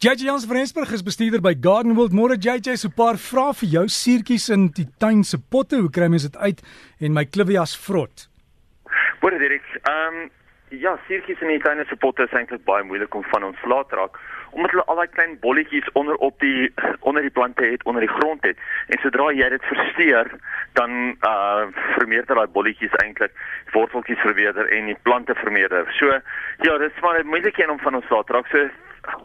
JJ Jans van Rensburg is bestuurder by Garden World. Môre JJ, so 'n paar vrae vir jou suurtjies in die tuin se potte. Hoe kry mens dit uit en my clivias vrot? Môre Dirk. Ehm um, ja, suurtjies in die tuin se potte is eintlik baie moeilik om van ons laat raak omdat hulle al daai klein bolletjies onder op die onder die plante het, onder die grond het. En sodra jy dit versteur, dan uh vermeerder daai bolletjies eintlik worteltjies verweerder en die plante vermeerder. So ja, dit is maar moeilik een om van ons laat raak. So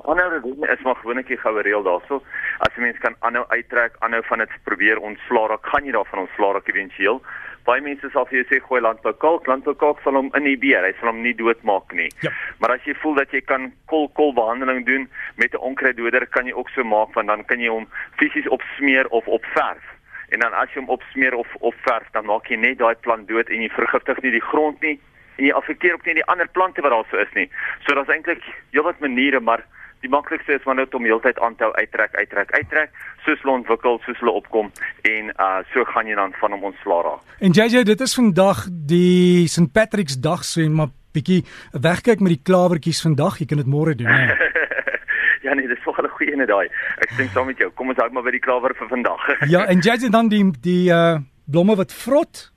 aanhou doen is maar gewoonlik die goue reël daarso. As 'n mens kan aanhou uittrek, aanhou van dit probeer ontslaa raak, gaan jy daarvan ontslaa raak eventueel. Baie mense sal vir jou sê gooi landbou kalk, landbou kalk sal hom inhibeer, hy sal hom nie doodmaak nie. Ja. Maar as jy voel dat jy kan kol kol behandeling doen met 'n onkruiddoder, kan jy ook so maak want dan kan jy hom fisies opsmeer of opverf. En dan as jy hom opsmeer of opverf, dan maak jy net daai plant dood en jy vergiftig nie die grond nie en jy affekteer ook nie die ander plante wat daar so is nie. So daar's eintlik heelwat maniere, maar die maklikste is wanneer dit om heeltyd aanhou uittrek, uittrek, uittrek, soos hulle ontwikkel, soos hulle opkom en uh so gaan jy dan van hom ontslaa raak. En JJ, dit is vandag die St Patrick's Dag, so en maar bietjie wegkyk met die klawertjies vandag, jy kan dit môre doen, ja nee, dis so 'n goeie ene daai. Ek stem saam met jou. Kom ons hou maar by die klawer vir vandag. ja, en JJ dan die die uh blomme wat vrot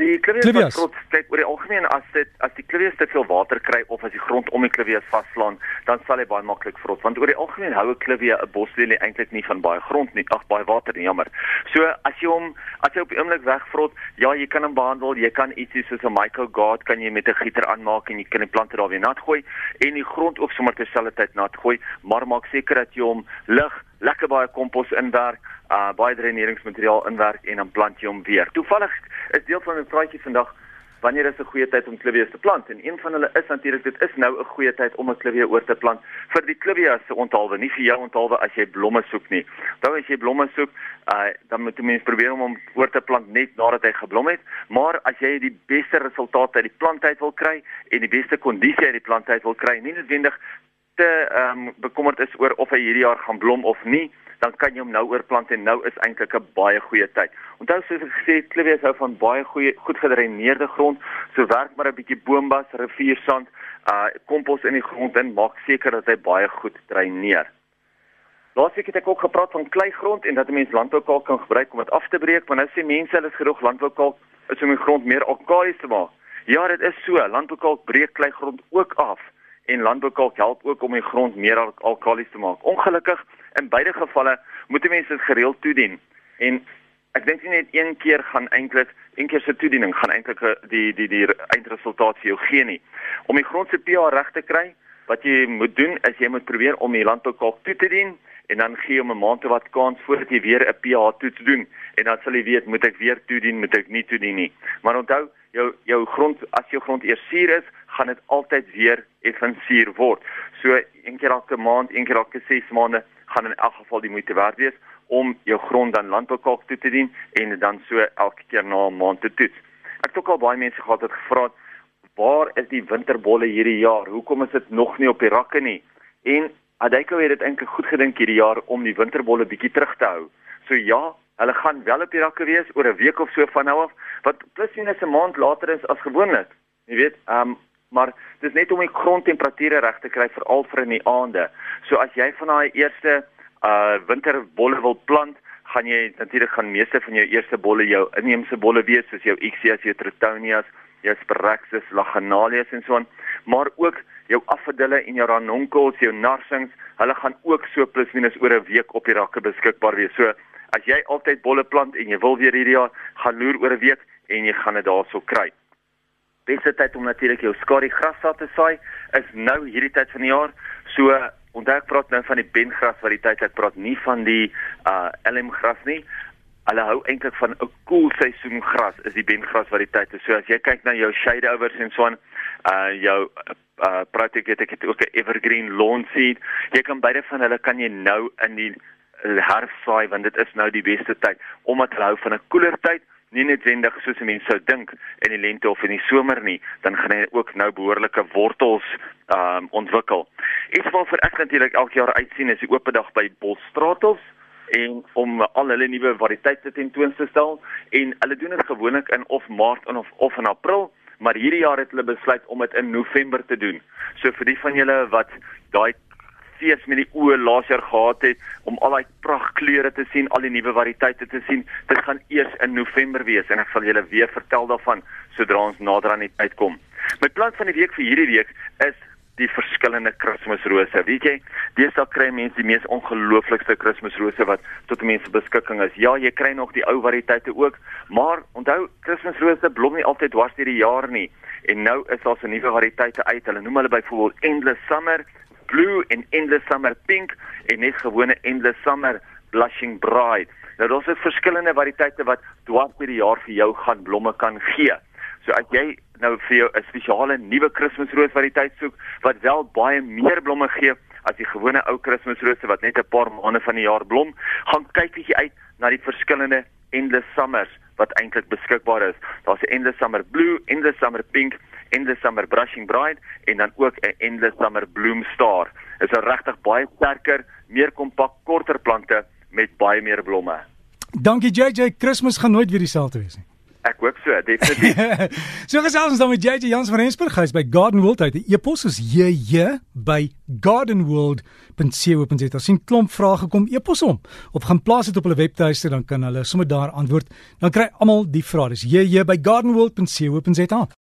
die klivies wat kyk oor die algemeen as dit as die klivies te veel water kry of as die grond om die klivies vaslaan, dan sal hy baie maklik vrot want oor die algemeen hou 'n klivie 'n boslelie eintlik nie van baie grond nie, ag baie water nie, jammer. So as jy hom as hy op die oomblik wegvrot, ja, jy kan hom behandel, jy kan ietsie soos 'n microgard kan jy met 'n gieter aanmaak en jy kan die plante daar weer nat gooi en die grond ook sommer terselfdertyd nat gooi, maar maak seker dat jy hom lig lekker baie kompos inwerk, uh baie dreneringsmateriaal inwerk en dan plant jy hom weer. Toevallig is deel van 'n praatjie vandag wanneer is 'n goeie tyd om klivies te plant en een van hulle is natuurlik dit is nou 'n goeie tyd om 'n klivie oor te plant vir die klivies se onthaalwe nie vir jou onthaalwe as jy blomme soek nie. Dan as jy blomme soek, uh, dan moet jy mens probeer om hom oor te plant net nadat hy geblom het, maar as jy die beste resultate uit die plant uit wil kry en die beste kondisie uit die plant uit wil kry, nie noodwendig te ehm um, bekommerd is oor of hy hierdie jaar gaan blom of nie, dan kan jy hom nou oorplant en nou is eintlik 'n baie goeie tyd. Onthou soos ek gesê het, klivies hou van baie goeie goed gedreineerde grond, so werk maar 'n bietjie boombas, riviersand, uh kompos in die grond en maak seker dat hy baie goed dreineer. Laasweek het ek ook gepraat van kleigrond en dat 'n mens landboukalk kan gebruik om dit af te breek, want nou sê mense hulle is genoeg landboukalk is om die grond meer alkalies te maak. Ja, dit is so. Landboukalk breek kleigrond ook af en landboukalk help ook om die grond meer alkalies te maak. Ongelukkig in beide gevalle moet mense dit gereeld toedien. En ek dink nie net een keer gaan eintlik een keer se toediening gaan eintlik die die die eindresultaat vir jou gee nie. Om die grond se pH reg te kry, wat jy moet doen is jy moet probeer om die landboukalk toe te dien en dan gee hom 'n maand of wat kans voordat jy weer 'n pH toets doen en dan sal jy weet moet ek weer toedien, moet ek nie toedien nie. Maar onthou, jou jou grond as jou grond eers suur is, gaan dit altyd weer effens suur word. So een keer elke maand, een keer elke 6 maande gaan in elk geval die moeite werd wees om jou grond dan landboukalk toe te dien en dan so elke keer na 'n maand te toets. Ek het ook al baie mense gehad wat gevra het waar is die winterbolle hierdie jaar? Hoekom is dit nog nie op die rakke nie? En Adeko het dit eintlik goed gedink hierdie jaar om die winterbolle bietjie terug te hou. So ja, hulle gaan wel op die rakke wees oor 'n week of so van nou af, wat plus minus 'n maand later is as gewoonlik. Jy weet, ehm um, maar dis net om die grondtemperature reg te kry veral vir in die aande. So as jy van daai eerste uh winterbolle wil plant, gaan jy natuurlik gaan meeste van jou eerste bolle jou inheemse bolle wees soos jou Ixias, jou Tritonias, jou Spiraxis, Laganalias en so aan, maar ook jou Affadille en jou Ranuncles, jou Narsings, hulle gaan ook so plus minus oor 'n week op die rakke beskikbaar wees. So as jy altyd bolle plant en jy wil weer hierdie jaar gaan loer oor 'n week en jy gaan dit daarso kry beste tyd om natuurlik jou skadu grassaad te saai is nou hierdie tyd van die jaar. So onthou ek praat nou van die bengras variëteit, ek praat nie van die uh LM gras nie. Hulle hou eintlik van 'n koel seisoen gras is die bengras variëteite. So as jy kyk na jou shadeovers en so aan, uh jou uh praat ek het ek het ook 'n evergreen lawn seed. Jy kan beide van hulle kan jy nou in die herfs saai want dit is nou die beste tyd omdat hulle hou van 'n koeler tyd nie noodwendig soos mense sou dink in die lente of in die somer nie, dan gaan hy ook nou behoorlike wortels um, ontwikkel. Iets waarvoor ek natuurlik elke jaar uitsien is die oop dag by Bosstratels en om al hulle nuwe variëteite tentoon te stel en hulle doen dit gewoonlik in of Maart of of in April, maar hierdie jaar het hulle besluit om dit in November te doen. So vir die van julle wat daai fees met die oë laas jaar gehad het om al daai pragtkleure te sien, al die nuwe variëteite te sien. Dit gaan eers in November wees en ek sal julle weer vertel daarvan sodra ons nader aan die tyd kom. My plan van die week vir hierdie week is die verskillende Kersrose. Weet jy, deesdae kry mense die mees ongelooflikste Kersrose wat tot mense beskikking is. Ja, jy kry nog die ou variëteite ook, maar onthou Kersrose blom nie altyd dwars deur die jaar nie. En nou is daar 'n nuwe variëteite uit. Hulle noem hulle byvoorbeeld Endless Summer Blue en Endless Summer Pink en net gewone Endless Summer Blushing Bride. Nou daar's 'n verskillende variëteite wat dwars deur die jaar vir jou gaan blomme kan gee. So as jy nou vir jou 'n spesiale nuwe Kersroos variëteit soek wat wel baie meer blomme gee as die gewone ou Kersrose wat net 'n paar maande van die jaar blom, gaan kyk bietjie uit na die verskillende Endless Summers wat eintlik beskikbaar is. Daar's 'n Endless Summer Blue, Endless Summer Pink, Endless Summer Brushing Bride en dan ook 'n Endless Summer Bloom Star. Dit is regtig baie sterker, meer kompak, korter plante met baie meer blomme. Dankie JJ, Kersfees gaan nooit weer dieselfde wees nie. Ek hoop so, definitief. so gesels ons dan met JJ Jans van Rensburg, hy's by Garden World uit. Die e-pos is JJ by gardenworld.co.za. Sien klomp vrae gekom, e-pos hom of gaan plaas dit op hulle webtuiste dan kan hulle sommer daar antwoord. Dan kry almal die vrae. Dis JJ by gardenworld.co.za.